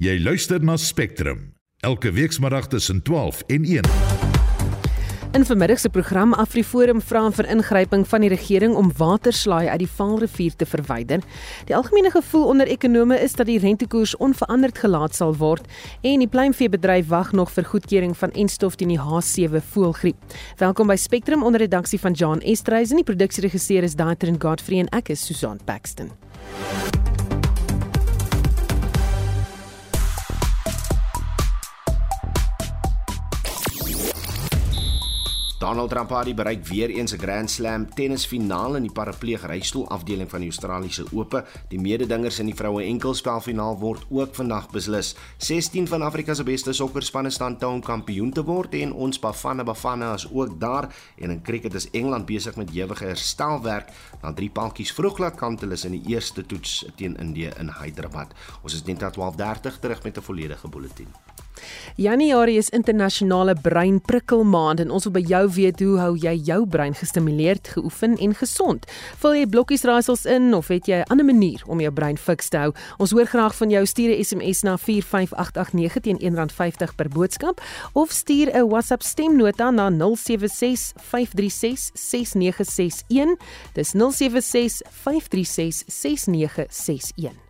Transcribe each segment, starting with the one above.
Jy luister na Spectrum elke weekmiddag tussen 12 en 1. In vermiddag se program Afriforum vra vir ingryping van die regering om waterslaai uit die Vaalrivier te verwyder. Die algemene gevoel onder ekonome is dat die rentekoers onveranderd gelaat sal word en die pluimveebedryf wag nog vir goedkeuring van enstof teen die H7 voëlgriep. Welkom by Spectrum onder redaksie van Jan Estreisen. Die produksieregisseur is Daitrin Godfrey en ek is Susan Paxton. Donald Trump het bereik weer eens 'n Grand Slam tennisfinaal in die parapleeg reistool afdeling van die Australiese Ope. Die mededingers in die vroue enkelspelfinaal word ook vandag beslis. 16 van Afrika se beste sokkerspanne staan toe om kampioen te word en ons Bafana Bafana is ook daar en in cricket is Engeland besig met ewige herstelwerk na drie paltjies vroeg laat kant hulle in die eerste toets teen Indië in Hyderabad. Ons is net tot 12:30 terug met 'n volledige bulletin. Januarie is internasionale breinprikkelmaand en ons wil by jou weet hoe hou jy jou brein gestimuleerd, geoefen en gesond? Vul jy blokkies raaisels in of het jy 'n ander manier om jou brein fiks te hou? Ons hoor graag van jou. Stuur 'n SMS na 45889 teen R1.50 per boodskap of stuur 'n WhatsApp stemnota na 0765366961. Dis 0765366961.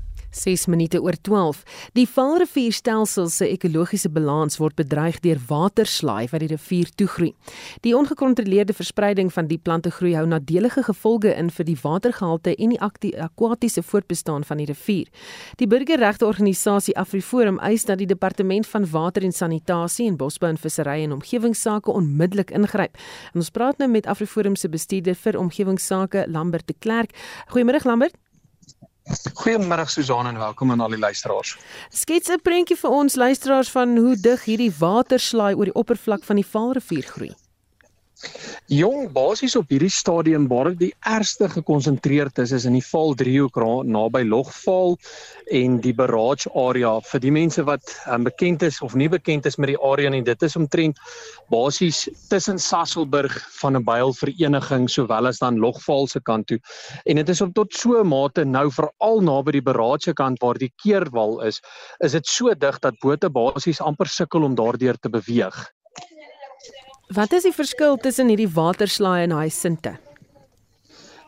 6 minute oor 12. Die Vaalrivierstelsel se ekologiese balans word bedreig deur waterslaai wat die rivier toegroei. Die ongekontroleerde verspreiding van die plante groei hou nadelige gevolge in vir die watergehalte en die akwatiese voortbestaan van die rivier. Die burgerregteorganisasie AfriForum eis dat die departement van water en sanitasie en bosbou en visserry en omgewingsake onmiddellik ingryp. En ons praat nou met AfriForum se bestuurder vir omgewingsake, Lambert de Klerk. Goeiemôre Lambert. Goeiemôre Susan en welkom aan al die luisteraars. Skets 'n prentjie vir ons luisteraars van hoe dig hierdie waterslaai oor die oppervlak van die Vaalrivier groei. Jong basies op hierdie stadium waar dit die ergste gekonsentreerd is is in die Val driehoek naby Logval en die barrage area. Vir die mense wat um, bekend is of nie bekend is met die area nie dit is omtrent basies tussen Sasselburg van 'n byl vereniging sowel as dan Logval se kant toe. En dit is op tot so 'n mate nou veral naby die barrage kant waar die keerwal is is dit so dig dat bote basies amper sukkel om daardeur te beweeg Wat is die verskil tussen hierdie waterslaai en hyacinte?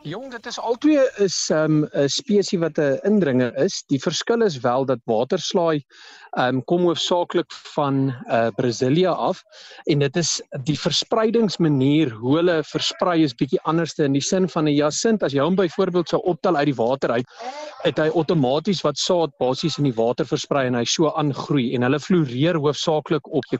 Jong, dit is albei is 'n um, spesies wat 'n indringer is. Die verskil is wel dat waterslaai um, kom hoofsaaklik van uh, Brasilia af en dit is die verspreidingsmanier hoe hulle versprei is bietjie anderste in die sin van 'n hyacint as jy hom byvoorbeeld sou optel uit die water uit, het hy outomaties wat saad basies in die water versprei en hy so aangroei en hulle floreer hoofsaaklik op E.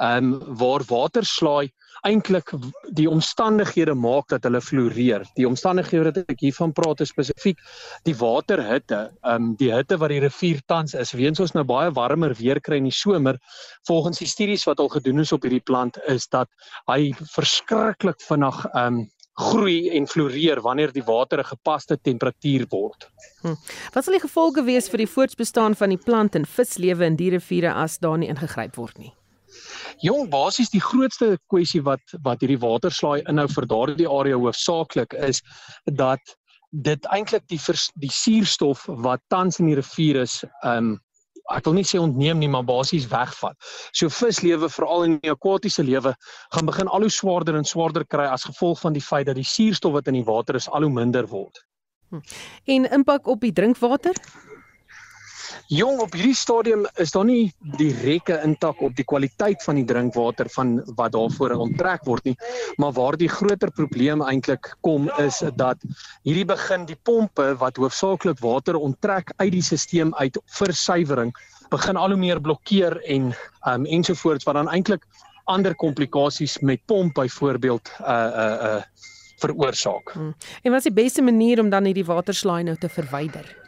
ehm um, waar waterslaai eintlik die omstandighede maak dat hulle floreer. Die omstandighede wat ek hiervan praat is spesifiek die waterhitte, ehm um, die hitte wat die rivier tans is. Weens ons nou baie warmer weer kry in die somer, volgens die studies wat al gedoen is op hierdie plant is dat hy verskriklik vinnig ehm um, groei en floreer wanneer die water 'n gepaste temperatuur word. Hm. Wat sal die gevolge wees vir die voortbestaan van die plant en vislewe in die riviere as daar nie ingegryp word nie? Jong, basies die grootste kwessie wat wat hierdie waterslaai inhou vir daardie area hoofsaaklik is dat dit eintlik die vers, die suurstof wat tans in die rivier is, ehm um, ek wil nie sê ontneem nie, maar basies wegvat. So vislewe, veral in die akwatiese lewe, gaan begin al hoe swaarder en swaarder kry as gevolg van die feit dat die suurstof wat in die water is al hoe minder word. Hm. En impak op die drinkwater? Jong op hierdie stadium is daar nie direkte intak op die kwaliteit van die drinkwater van wat daarvoor onttrek word nie, maar waar die groter probleem eintlik kom is dat hierdie begin die pompe wat hoofsaaklik water onttrek uit die stelsel uit vir suiwering begin al hoe meer blokkeer en um, ensovoorts wat dan eintlik ander komplikasies met pomp byvoorbeeld uh uh uh veroorsaak. Hmm. En wat is die beste manier om dan hierdie waterslaai nou te verwyder?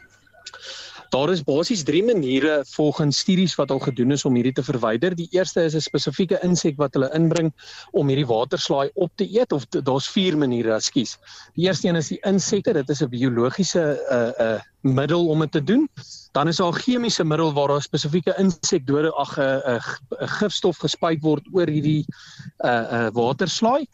Daar is basies drie maniere volgens studies wat al gedoen is om hierdie te verwyder. Die eerste is 'n spesifieke insek wat hulle inbring om hierdie waterslaai op te eet of daar's vier maniere, ekskuus. Die eerste een is die insekte, dit is 'n biologiese 'n uh, 'n uh, middel om dit te doen. Dan is daar 'n chemiese middel waar daar spesifieke insekdode ag 'n 'n gifstof gespuit word oor hierdie uh, uh, waterslaai.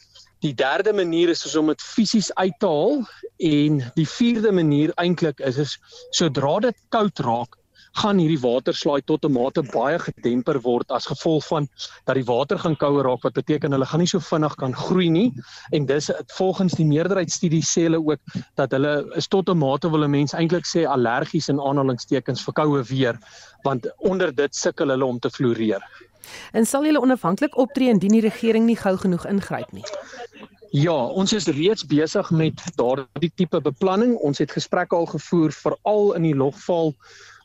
Die derde manier is om dit fisies uit te haal en die vierde manier eintlik is is sodra dit koud raak, gaan hierdie waterslaai tot 'n mate baie gedemper word as gevolg van dat die water gaan kouer raak wat beteken hulle gaan nie so vinnig kan groei nie en dis volgens die meerderheid studies sê hulle ook dat hulle is tot 'n mate wil 'n mens eintlik sê allergies in aanhalingstekens vir koue weer want onder dit sukkel hulle om te floreer. En sal julle onafhanklik optree indien die regering nie gou genoeg ingryp nie? Ja, ons is reeds besig met daardie tipe beplanning. Ons het gesprekke al gevoer veral in die logval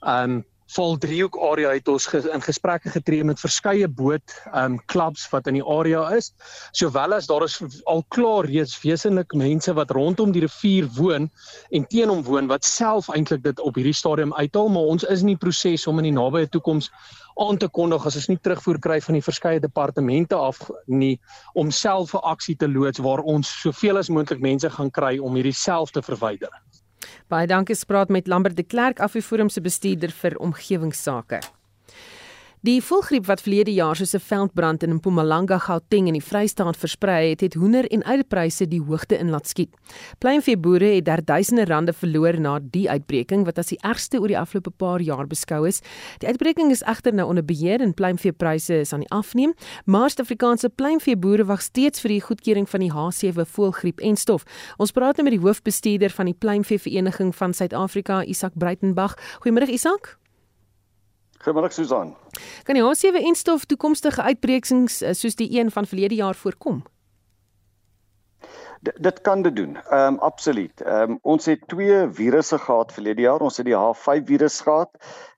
ehm um, Val driehoek area het ons ges, in gesprekke getree met verskeie boot ehm um, klubs wat in die area is. Sowel as daar is al klaar reeds wesenlik mense wat rondom die rivier woon en teen hom woon wat self eintlik dit op hierdie stadium uithaal, maar ons is in die proses om in die nabye toekoms aan te kondig as ons nie terugvoer kry van die verskeie departemente af nie om self 'n aksie te loods waar ons soveel as moontlik mense gaan kry om hierdie self te verwyder. Baie dankie spraak met Lambert de Klerk Afriforum se bestuurder vir omgewingsake. Die voëlgriep wat verlede jaar soos 'n veldbrand in Mpumalanga, Gauteng en die Vrystaat versprei het, het hoender en eierpryse die hoogte in laat skiet. Pluimveeboere het daar duisende rande verloor na die uitbreking wat as die ergste oor die afgelope paar jaar beskou is. Die uitbreking is egter nou onder beheer en pluimveepryse is aan die afneem, maar Suid-Afrikaanse pluimveeboere wag steeds vir die goedkeuring van die H7 voëlgriep en stof. Ons praat nou met die hoofbestuurder van die Pluimveevereniging van Suid-Afrika, Isak Breitenberg. Goeiemôre Isak. Goeiemôre Susan. Kan die H7 enstof toekomstige uitbrekings eh, soos die een van verlede jaar voorkom? D dit kan dit doen. Ehm um, absoluut. Ehm um, ons het twee virusse gehad verlede jaar. Ons het die H5 virus gehad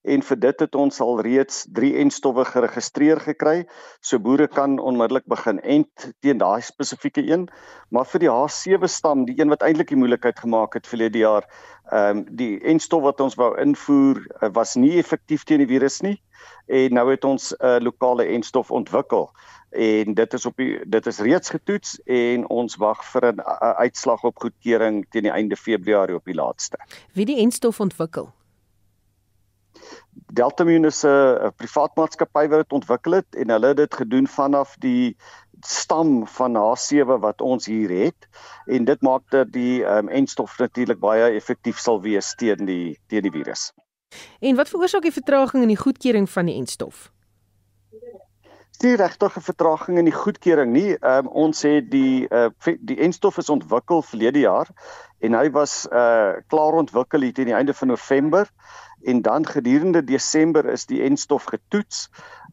en vir dit het ons al reeds 3 enstowwe geregistreer gekry. So boere kan onmiddellik begin ent teen daai spesifieke een. Maar vir die H7 stam, die een wat eintlik die moeilikheid gemaak het verlede jaar, ehm um, die enstof wat ons wou invoer uh, was nie effektief teen die virus nie en nou het ons 'n uh, lokale enstof ontwikkel en dit is op die dit is reeds getoets en ons wag vir 'n uitslag op goedkeuring teen die einde Februarie op die laatste. Wie die enstof ontwikkel? Deltamune is 'n privaat maatskappy wat dit ontwikkel het en hulle het dit gedoen vanaf die stam van H7 wat ons hier het en dit maak dat die um, enstof natuurlik baie effektief sal wees teen die teen die virus. En wat veroorsaak die vertraging in die goedkeuring van die enstof? Nie regtig 'n vertraging in die goedkeuring nie. Ehm um, ons het die uh, die enstof is ontwikkel verlede jaar en hy was uh klaar ontwikkel hier teen die einde van November en dan gedurende Desember is die enstof getoets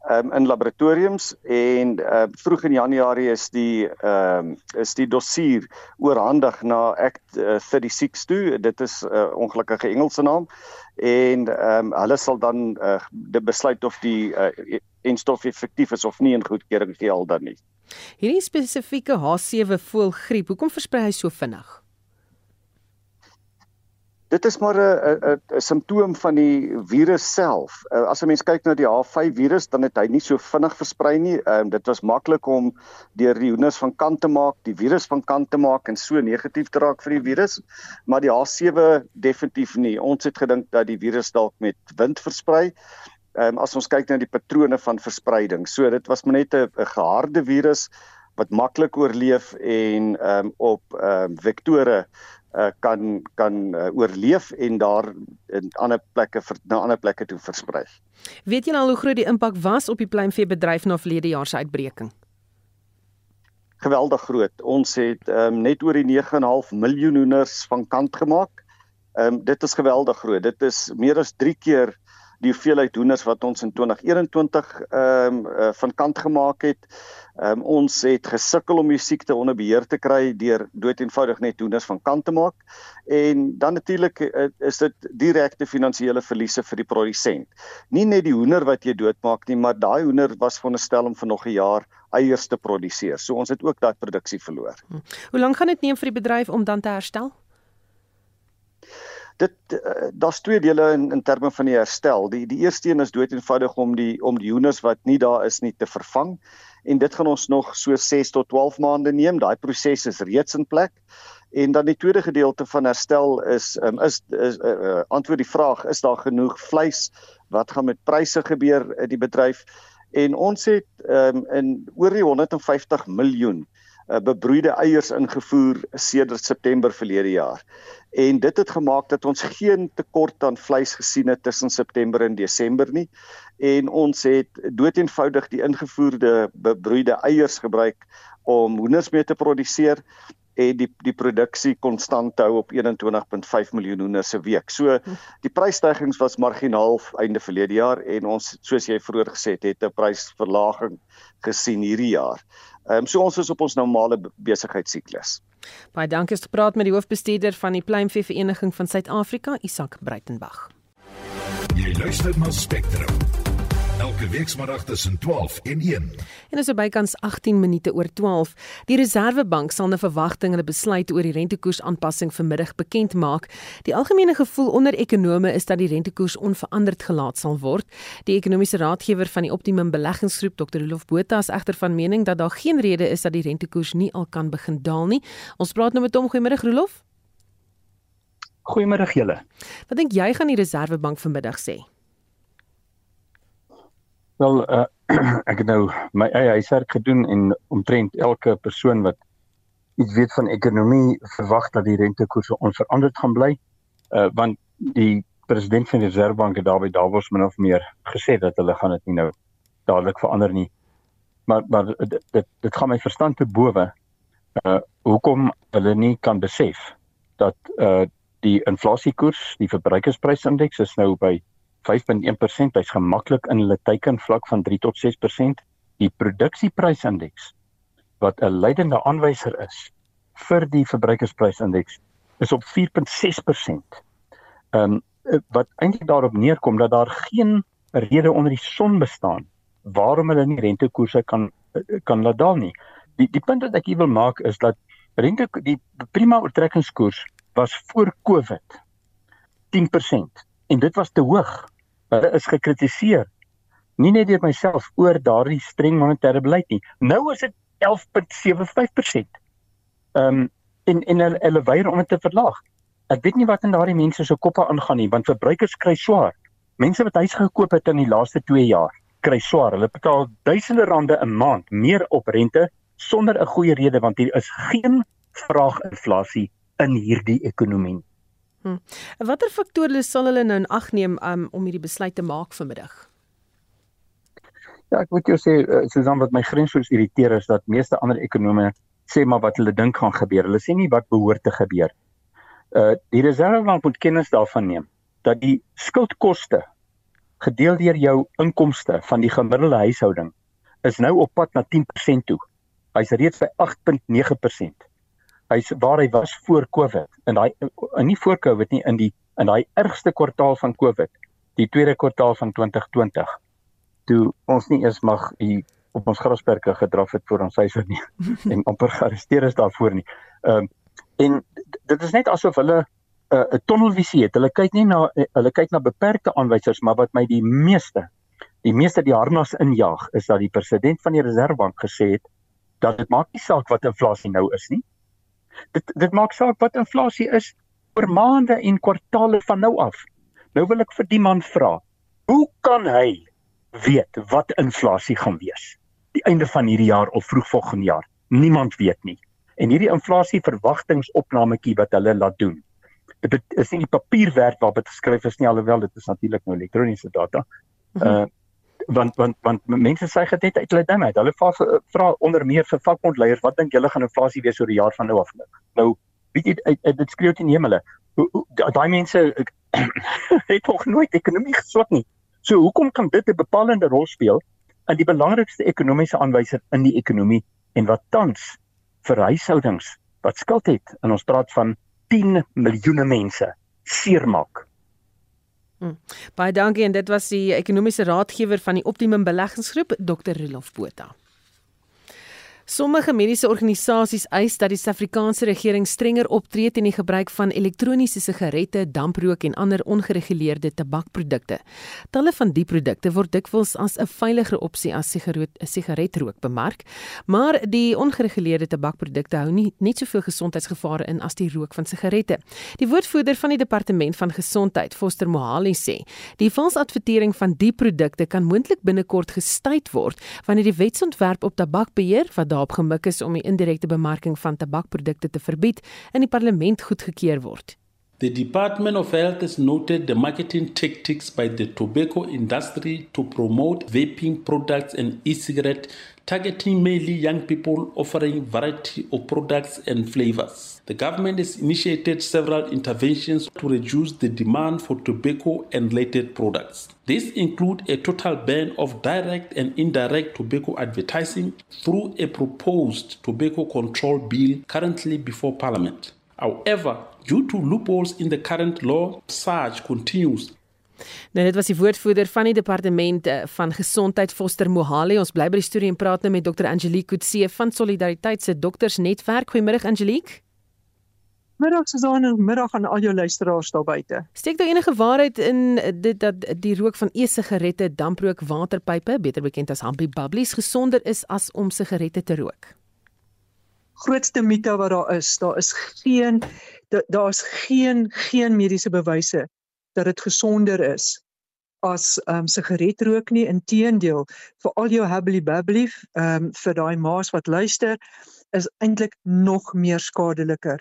um, in laboratoriums en uh, vroeg in Januarie is die um, is die dossier oorhandig na Act uh, 36 toe. Dit is 'n uh, ongelukkige Engelse naam en um, hulle sal dan uh, die besluit of die uh, enstof effektief is of nie en goedkeuring gee al dan nie. Hierdie spesifieke H7 voëlgriep, hoekom versprei hy so vinnig? Dit is maar 'n 'n simptoom van die virus self. Uh, as 'n mens kyk na die H5 virus, dan het hy nie so vinnig versprei nie. Um, dit was maklik om deur die hoenders van kant te maak, die virus van kant te maak en so negatief te raak vir die virus, maar die H7 definitief nie. Ons het gedink dat die virus dalk met wind versprei. Ehm um, as ons kyk na die patrone van verspreiding. So dit was maar net 'n geharde virus wat maklik oorleef en ehm um, op ehm um, vektore uh, kan kan uh, oorleef en daar in ander plekke vir na ander plekke toe versprei. Weet jy al hoe groot die impak was op die pluimveebedryf na verlede jaar se uitbreking? Geweldig groot. Ons het um, net oor die 9.5 miljoen hoenders van kant gemaak. Ehm um, dit is geweldig groot. Dit is meer as 3 keer die hoeveelheid hoenders wat ons in 2021 ehm um, uh, van kant gemaak het. Ehm um, ons het gesukkel om die siekte onder beheer te kry deur dood eenvoudig net hoenders van kant te maak. En dan natuurlik uh, is dit direkte finansiële verliese vir die produsent. Nie net die hoender wat jy doodmaak nie, maar daai hoender was veronderstel om vir nog 'n jaar eiers te produseer. So ons het ook daai produksie verloor. Hm. Hoe lank gaan dit neem vir die bedryf om dan te herstel? Dit uh, daar's twee dele in in terme van die herstel. Die die eerste een is dood eenvoudig om die om die hoenders wat nie daar is nie te vervang en dit gaan ons nog so 6 tot 12 maande neem. Daai proses is reeds in plek. En dan die tweede gedeelte van herstel is um, is is uh, uh, antwoord die vraag is daar genoeg vleis? Wat gaan met pryse gebeur in die bedryf? En ons het um, in oor die 150 miljoen uh, bebroeide eiers ingevoer sedert September verlede jaar. En dit het gemaak dat ons geen tekort aan vleis gesien het tussen September en Desember nie. En ons het doeteenvoudig die ingevoerde bebroeide eiers gebruik om hoenders mee te produseer en die die produksie konstant hou op 21.5 miljoen hoenders se week. So die prysstygings was marginaal einde verlede jaar en ons soos jy vroeër gesê het, het 'n prysverlaging gesien hierdie jaar. Ehm um, so ons is op ons normale besigheidssiklus. Baie dankie het gepraat met die hoofbestuurder van die Pluimvee Vereniging van Suid-Afrika, Isak Breitenberg. Jy luister na Spectrum elke weekmiddag tussen 12 en 1. En is bykans 18 minute oor 12. Die Reserwebank sal 'n verwagting hulle besluit oor die rentekoers aanpassing vanmiddag bekend maak. Die algemene gevoel onder ekonome is dat die rentekoers onveranderd gelaat sal word. Die ekonomiese raadgewer van die Optimum Beleggingsgroep, Dr. Rolof Botha, is egter van mening dat daar geen rede is dat die rentekoers nie al kan begin daal nie. Ons praat nou met hom. Goeiemôre Rolof. Goeiemôre julle. Wat dink jy gaan die Reserwebank vanmiddag sê? Wel uh, ek het nou my eie huiswerk gedoen en omtrent elke persoon wat iets weet van ekonomie verwag dat die rentekoerse onveranderd gaan bly. Uh want die president van die Reservebank het daarby Davos min of meer gesê dat hulle gaan dit nie nou dadelik verander nie. Maar maar dit dit, dit gaan my verstand te bowe uh hoekom hulle nie kan besef dat uh die inflasiekoers, die verbruikersprysindeks is nou by 5.1%, hy's gemaklik in hulle teikenvlak van 3 tot 6%. Die produksieprysindeks wat 'n leidende aanwyser is vir die verbruikersprysindeks is op 4.6%. Ehm um, wat eintlik daarop neerkom dat daar geen rede onder die son bestaan waarom hulle nie rentekoerse kan kan laat daal nie. Die die punt wat ek wil maak is dat rente die prima oortrekkingskoers was voor Covid 10% en dit was te hoog hulle is gekritiseer nie net deur myself oor daardie streng monetêre beleid nie nou is dit 11.75%. Ehm um, en en hulle, hulle weier om dit te verlaag. Ek weet nie wat in daardie mense se koppe aangaan nie want verbruikers kry swaar. Mense wat huis gekoop het in die laaste 2 jaar kry swaar. Hulle betaal duisende rande 'n maand meer op rente sonder 'n goeie rede want hier is geen vraaginflasie in hierdie ekonomie. Hm. Watter faktore sal hulle nou in ag neem um, om hierdie besluit te maak vanmiddag? Ja, ek moet jou sê, uh, Susan, wat my grensloos irriteer is dat meeste ander ekonome sê maar wat hulle dink gaan gebeur. Hulle sê nie wat behoort te gebeur. Uh die Reservebank moet kennis daarvan neem dat die skuldkoste gedeel deur jou inkomste van die gemiddelde huishouding is nou op pad na 10% toe. Hy's reeds by 8.9% hy's waar hy was voor Covid en daai in nie voor Covid nie in die in daai ergste kwartaal van Covid die tweede kwartaal van 2020 toe ons nie eens mag hier op ons grasperke gedraf het voor ons huise nie en amper gearresteer is daarvoor nie. Ehm um, en dit is net asof hulle 'n uh, 'n tunnelvisie het. Hulle kyk nie na hulle kyk na beperkte aanwysers, maar wat my die meeste die meeste die harnas injaag is dat die president van die Reservebank gesê het dat dit maak nie saak wat inflasie nou is nie dit dit maak saak wat inflasie is oor maande en kwartaale van nou af. Nou wil ek vir die man vra, hoe kan hy weet wat inflasie gaan wees? Die einde van hierdie jaar of vroeg volgende jaar. Niemand weet nie. En hierdie inflasie verwagtingsopnametjie wat hulle laat doen. Dit is nie die papierwerk waarop dit geskryf is nie alhoewel dit is natuurlik nou elektroniese data. Uh want want want mense sê dit net uit hulle dinge uit. Hulle vra vra onder meer vir vakbondleiers, wat dink julle gaan inflasie wees oor die jaar van nou af? Nou, weet jy dit skreeu teen hemele. Daai mense het tog nooit ekonomie geswat nie. So hoekom kan dit 'n bepalende rol speel in die belangrikste ekonomiese aanwyser in die ekonomie en wat tans vir huishoudings wat skuld het en ons praat van 10 miljoene mense seermaak Hmm. Baie dankie en dit was die ekonomiese raadgewer van die Optimum Beleggingsgroep Dr. Rolof Botha. Sommige mediese organisasies eis dat die Suid-Afrikaanse regering strenger optree teen die gebruik van elektroniese sigarette, damprook en ander ongereguleerde tabakprodukte. Talle van die produkte word dikwels as 'n veiliger opsie as sigaretrook bemark, maar die ongereguleerde tabakprodukte hou nie net soveel gesondheidsgevare in as die rook van sigarette. Die woordvoerder van die Departement van Gesondheid, Foster Mohali sê, die valsadvertering van die produkte kan moontlik binnekort gestuit word wanneer die wetsontwerp op tabakbeheer wat daarop gemik is om die indirekte bemarking van tabakprodukte te verbied in die parlement goedgekeur word. The Department of Health has noted the marketing tactics by the tobacco industry to promote vaping products and e-cigarette targeting mainly young people offering variety of products and flavors. The government has initiated several interventions to reduce the demand for tobacco and related products. These include a total ban of direct and indirect tobacco advertising through a proposed tobacco control bill currently before parliament. However, due to loopholes in the current law, SARS continues Nou dit was die woordvoerder van die departement eh, van gesondheid Foster Mohale. Ons bly by die storie en praat nou met Dr Angelique Kutse van Solidariteit se doktersnetwerk. Goeiemôre Angelique. Middag Susanne, middag aan al jou luisteraars daar buite. Steek daar enige waarheid in dit dat die rook van e-sigarette, damprook, waterpype, beter bekend as Humpy Bubblies, gesonder is as om sigarette te rook? Grootste mite wat daar is, daar is geen daar's geen geen mediese bewyse dat dit gesonder is as ehm um, sigaretrook nie inteendeel vir al jou hubbly bubbly ehm um, vir daai maas wat luister is eintlik nog meer skadeliker.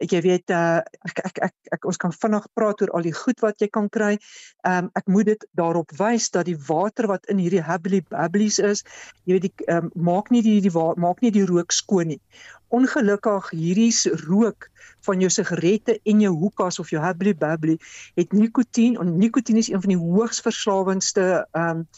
Jy weet uh, ek, ek ek ek ons kan vinnig praat oor al die goed wat jy kan kry. Ehm um, ek moet dit daarop wys dat die water wat in hierdie hubbly bubblies is, jy weet die um, maak nie die die maak nie die rook skoon nie ongelukkig hierdie rook van jou sigarette en jou hookahs of jou hubbly bubbly het nikotien en nikotien is een van die hoogs verslawendste ehm um,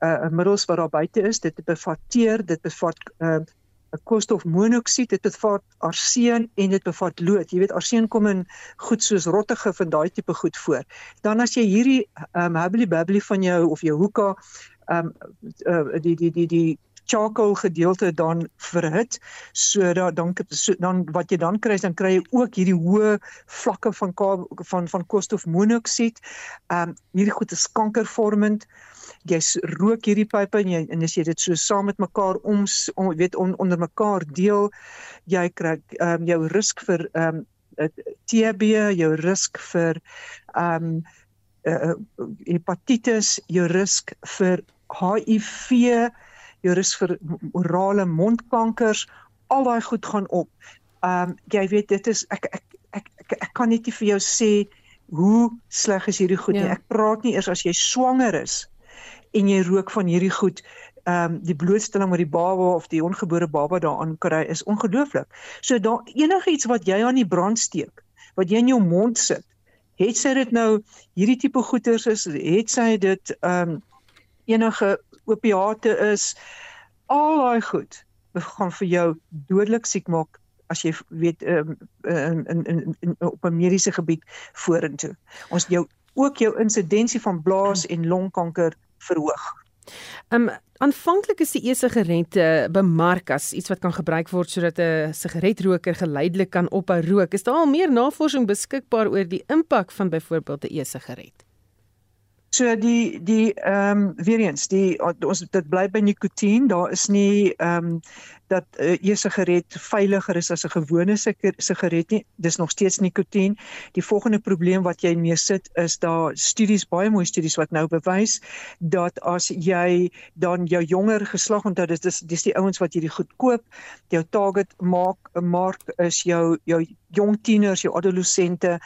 uh middels wat daar buite is dit bevat teer dit bevat ehm uh, koolstofmonoksied dit bevat arseen en dit bevat lood. Jy weet arseen kom in goed soos rottige van daai tipe goed voor. Dan as jy hierdie ehm um, hubbly bubbly van jou of jou hookah ehm um, uh, die die die die charcoal gedeelte dan verhit sodat dan so, dan wat jy dan kry dan kry jy ook hierdie hoë vlakke van van van koolstofmonoksied. Ehm um, hierdie goed is kankervormend. Jy rook hierdie pype en jy en as jy dit so saam met mekaar om, om weet on, onder mekaar deel, jy kry ehm um, jou risk vir ehm um, TB, jou risk vir ehm um, uh, hepatitis, jou risk vir HIV jou risiko vir orale mondkankers, al daai goed gaan op. Ehm um, jy weet dit is ek ek ek ek, ek kan net nie vir jou sê hoe sleg is hierdie goed ja. nie. Ek praat nie eers as jy swanger is en jy rook van hierdie goed ehm um, die blootstelling wat die baba of die ongebore baba daaraan kry is ongelooflik. So daar enigiets wat jy aan die brand steek, wat jy in jou mond sit, het sy dit nou hierdie tipe goeters is, het sy dit ehm um, enige opiate is al daai goed gaan vir jou dodelik siek maak as jy weet um, in, in in in op 'n mediese gebied vorentoe. Ons jou ook jou insidensie van blaas en longkanker verhoog. Um aanvanklik is die e-sigarette bemark as iets wat kan gebruik word sodat 'n sigaretroker geleidelik kan ophou rook. Is daar al meer navorsing beskikbaar oor die impak van byvoorbeeld 'n e-sigaret? So die die ehm um, weer eens die ons dit bly by nikotien daar is nie ehm um, dat 'n uh, e-sigaret veiliger is as 'n gewone sigaret nie. Dis nog steeds nikotien. Die volgende probleem wat jy mee sit is daar studies baie mooi studies wat nou bewys dat as jy dan jou jonger geslag onthou dis dis dis die ouens wat hierdie goed koop jou target maak 'n mark is jou jou jong tieners jou adolessente.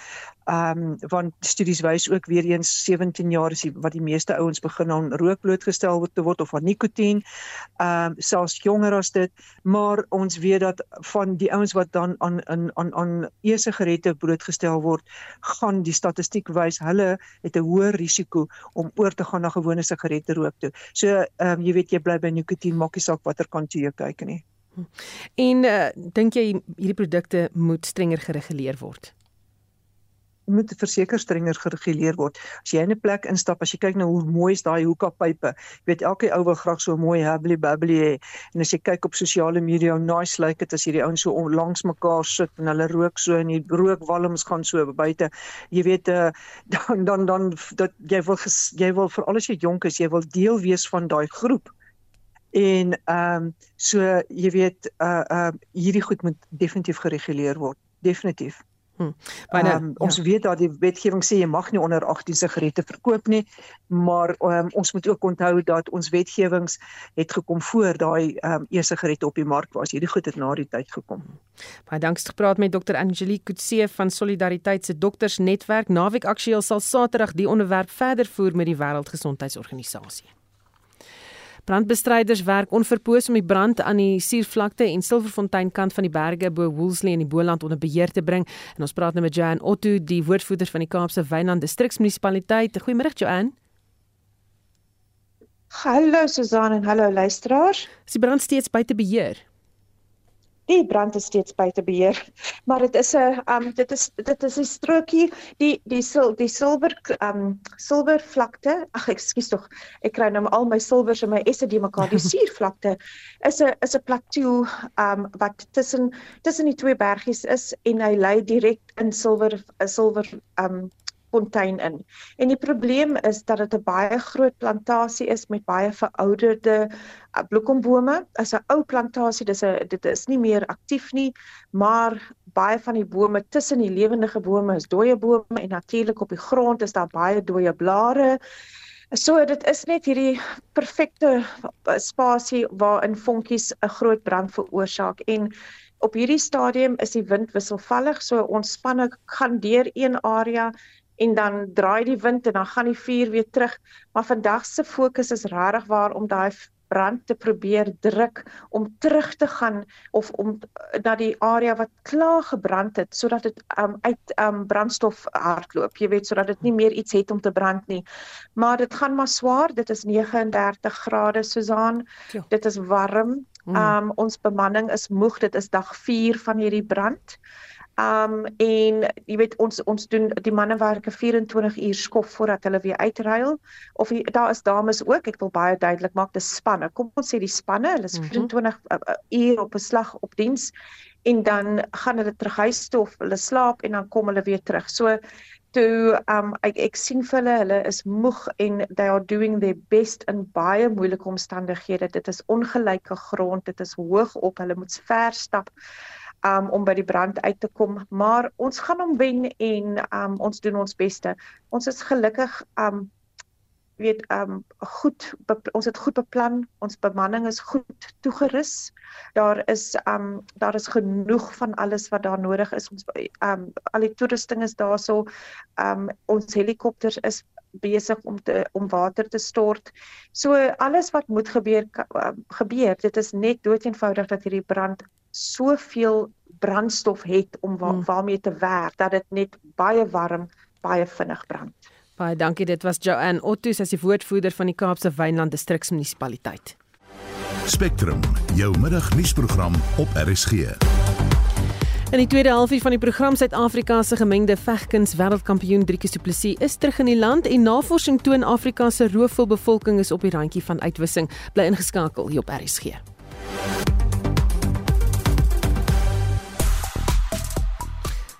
Ehm um, want studies wys ook weer eens 17 jaar is die, wat die meeste ouens begin aan rook blootgestel word te word of aan nikotien. Ehm um, selfs jonger as dit, maar ons weet dat van die ouens wat dan aan aan aan aan e-sigarette blootgestel word, gaan die statistiek wys hulle het 'n hoër risiko om oor te gaan na gewone sigarette rook toe. So ehm um, jy weet jy bly by nikotien maak nie saak watter kant jy kyk nie. En uh, dink jy hierdie produkte moet strenger gereguleer word? Moet verseker strenger gereguleer word. As jy in 'n plek instap, as jy kyk na hoe mooi is daai hoekapype, jy weet elke ou wil graag so mooi hubbly bubbly hê. En as jy kyk op sosiale media, hoe nice lyk dit as hierdie ouens so langs mekaar sit en hulle rook so en die rookwalms gaan so buite. Jy weet uh, dan dan dan dat jy wil jy wil vir alles jy jonk is, jy wil deel wees van daai groep. En ehm um, so jy weet uh uh hierdie goed moet definitief gereguleer word. Definitief. Hmm. Um, ja. Ons weet dat die wetgewing sê jy mag nie onder 18 sigarette verkoop nie, maar um, ons moet ook onthou dat ons wetgewings het gekom voor daai um, e-sigarette op die mark was. Hierdie goed het na die tyd gekom. Baie dankie gepraat met Dr. Angelique Kutse van Solidariteit se doktersnetwerk. Naweek aktueel sal Saterdag die onderwerp verder voer met die Wêreldgesondheidsorganisasie. Brandbestryders werk onverpoos om die brand aan die Suurvlakte en Silverfontein kant van die berge bo Woolsley in die Boland onder beheer te bring. En ons praat nou met Joan Otto, die woordvoerder van die Kaapse Wynland Distriksmunisipaliteit. Goeiemôre Joan. Hallo Susan en hallo luisteraars. Is die brand steeds buite beheer? Die brand is steeds buite beheer. Maar dit is 'n um dit is dit is 'n strokie die die sil die silwer um silwervlakte. Ag ekskuus tog. Ek kry nou al my silwers en my esse die mekaar. Die suurvlakte is 'n is 'n plateau um wat tussen tussen die twee bergies is en hy lê direk in silwer 'n silwer um fontein in. En die probleem is dat dit 'n baie groot plantasie is met baie verouderde uh, bloekombome. As 'n ou plantasie, dis 'n dit is nie meer aktief nie, maar baie van die bome tussen die lewendige bome is dooie bome en natuurlik op die grond is daar baie dooie blare. So dit is net hierdie perfekte uh, spasie waarin vonkies 'n groot brand veroorsaak en op hierdie stadium is die wind wisselvallig so ons spanne gaan deur een area en dan draai die wind en dan gaan die vuur weer terug. Maar vandag se fokus is regtig waar om daai brand te probeer druk om terug te gaan of om eh, na die area wat klaar gebrand het sodat dit um, uit um, brandstof hardloop. Jy weet sodat dit nie meer iets het om te brand nie. Maar dit gaan maar swaar. Dit is 39 grade Susan. Ja. Dit is warm. Mm. Um ons bemanning is moeg. Dit is dag 4 van hierdie brand. Um en jy weet ons ons doen die manne werk 24 uur skof voordat hulle weer uitruil. Of die, daar is dames ook ek wil baie duidelik maak dis spanne. Kom ons sê die spanne hulle is 24 mm -hmm. uur op 'n slag op diens en dan gaan hulle terug huis toe of hulle slaap en dan kom hulle weer terug. So toe um ek ek sien vir hulle hulle is moeg en they are doing their best in baie moeilike omstandighede. Dit is ongelyke grond dit is hoog op hulle moet ver stap um, om by die brand uit te kom, maar ons gaan hom wen en um, ons doen ons beste. Ons is gelukkig um weet um goed ons het goed beplan, ons bemanning is goed toegerus. Daar is um daar is genoeg van alles wat daar nodig is. Ons um al die toerusting is daarso. Um ons helikopters is besig om te om water te stort. So alles wat moet gebeur gebeur. Dit is net doeteenvoudig dat hierdie brand soveel brandstof het om wa hmm. waarmee te werk dat dit net baie warm, baie vinnig brand. Baie dankie, dit was Joanne Otto, sy is die woordvoerder van die Kaapse Wynland Distriksmunisipaliteit. Spectrum, jou middagnuusprogram op RSG. In die tweede halfuur van die program Suid-Afrika se gemengde vegkuns wêreldkampioen Driekie Du Plessis is terug in die land en navorsing toon Afrika se roofvolbevolking is op die randjie van uitwissing. Bly ingeskakel hier op RSG.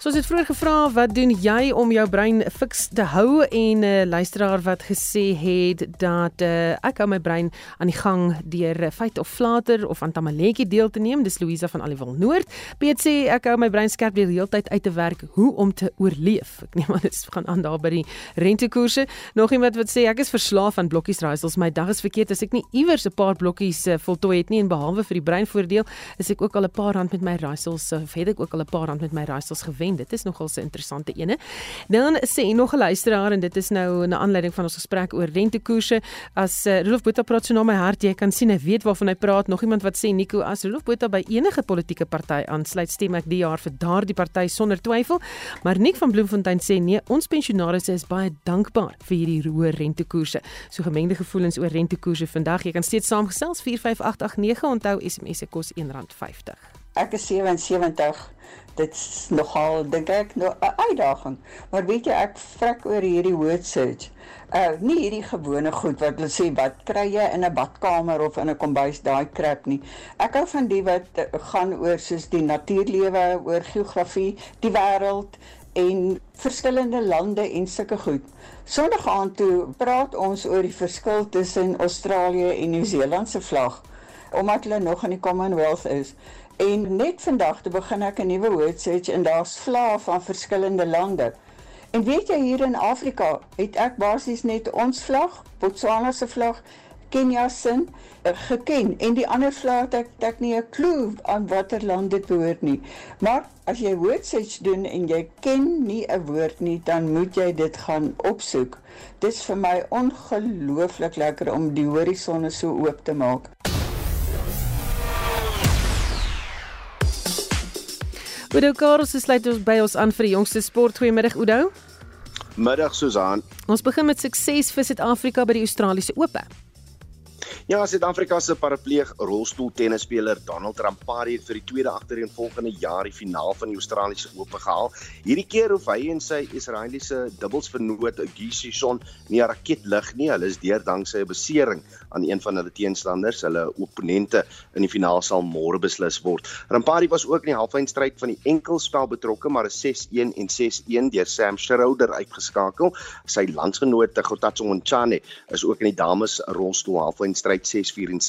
So as dit vroeër gevra, wat doen jy om jou brein fiks te hou en 'n uh, eh, luisteraar wat gesê het dat uh, ek hou my brein aan die gang deur uh, feit of flater of aan tamaletjie deel te neem. Dis Louisa van Aliwil Noord. Piet sê ek hou my brein skerp deur die hele tyd uit te werk hoe om te oorleef. Ek neem aan dit gaan aan daar by die rentekoerse. Nog iemand wat sê ek is verslaaf aan blokkies raaisels. My dag is verkeerd as ek nie iewers 'n paar blokkies uh, voltooi het nie en behalwe vir die breinvoordeel, is ek ook al 'n paar rand met my raaisels of het ek ook al 'n paar rand met my raaisels gewen en dit is nogal 'n interessante ene. Dan sê nog 'n luisteraar en dit is nou 'n aanleiding van ons gesprek oor rentekoerse. As uh, Rolof Botha praat so na my hart, jy kan sien hy weet waarvan hy praat. Nog iemand wat sê Nico, as Rolof Botha by enige politieke party aansluit, stem ek die jaar vir daardie party sonder twyfel. Maar Nik van Bloemfontein sê nee, ons pensionaars is baie dankbaar vir hierdie hoë rentekoerse. So gemengde gevoelens oor rentekoerse vandag. Jy kan steeds saamgesels 45889 onthou SMS se kos R1.50. Ek is 77 dit's nogal dink ek nou 'n uitdaging. Maar weet jy ek vrek oor hierdie word search. Uh nie hierdie gewone goed wat hulle sê wat kry jy in 'n badkamer of in 'n kombuis daai krap nie. Ek hou van die wat uh, gaan oor soos die natuurlewe, oor geografie, die wêreld en verskillende lande en sulke goed. Sondag aand toe praat ons oor die verskil tussen Australië en Nieu-Seeland se vlag omdat hulle nog in die Commonwealth is. En net vandag te begin ek 'n nuwe word search en daar's vlae van verskillende lande. En weet jy hier in Afrika het ek basies net ons vlag, Botswana se vlag, Kenia se uh, geken en die ander vlae het ek ek nie 'n klou aan watter land dit behoort nie. Maar as jy search doen en jy ken nie 'n woord nie, dan moet jy dit gaan opsoek. Dit is vir my ongelooflik lekker om die horisonne so oop te maak. Oudo Karels sluit ons by ons aan vir die jongste sport. Goeiemiddag Oudo. Middag Susan. Ons begin met sukses vir Suid-Afrika by die Australiese Ope. Ja, Suid-Afrika se parapleeg rolstoeltennisspeler Donald Rampari het vir die tweede agtereenvolgende jaar die finaal van die Australiese Ope gehaal. Hierdie keer hoef hy en sy Israeliese dubbelsvernoot Gisison nie 'n raket lig nie. Hulle is deur danksy 'n besering aan een van hulle teenstanders. Hulle opponente in die finaal sal môre beslis word. Rampari was ook in die halfeindstryd van die enkelspel betrokke, maar is 6-1 en 6-1 deur Sam Schroeder uitgeskakel. Sy landsgenoot Gotatso Montjane is ook in die dames rolstoel halfeindstryd wedstryd 6-4 en